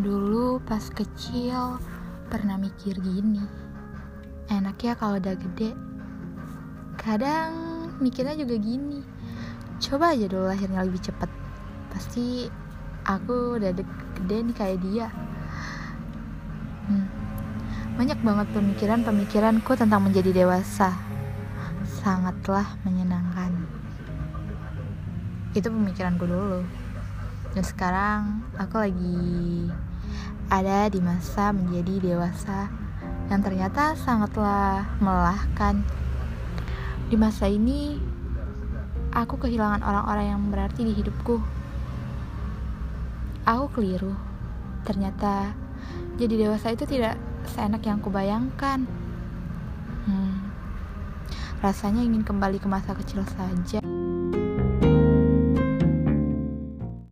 Dulu pas kecil pernah mikir gini Enak ya kalau udah gede Kadang mikirnya juga gini Coba aja dulu lahirnya lebih cepet. Pasti aku udah gede nih kayak dia. Hmm. Banyak banget pemikiran-pemikiranku tentang menjadi dewasa. Sangatlah menyenangkan. Itu pemikiranku dulu. Dan sekarang aku lagi ada di masa menjadi dewasa yang ternyata sangatlah melelahkan. Di masa ini, aku kehilangan orang-orang yang berarti di hidupku. Aku keliru. Ternyata jadi dewasa itu tidak seenak yang kubayangkan. Hmm, rasanya ingin kembali ke masa kecil saja.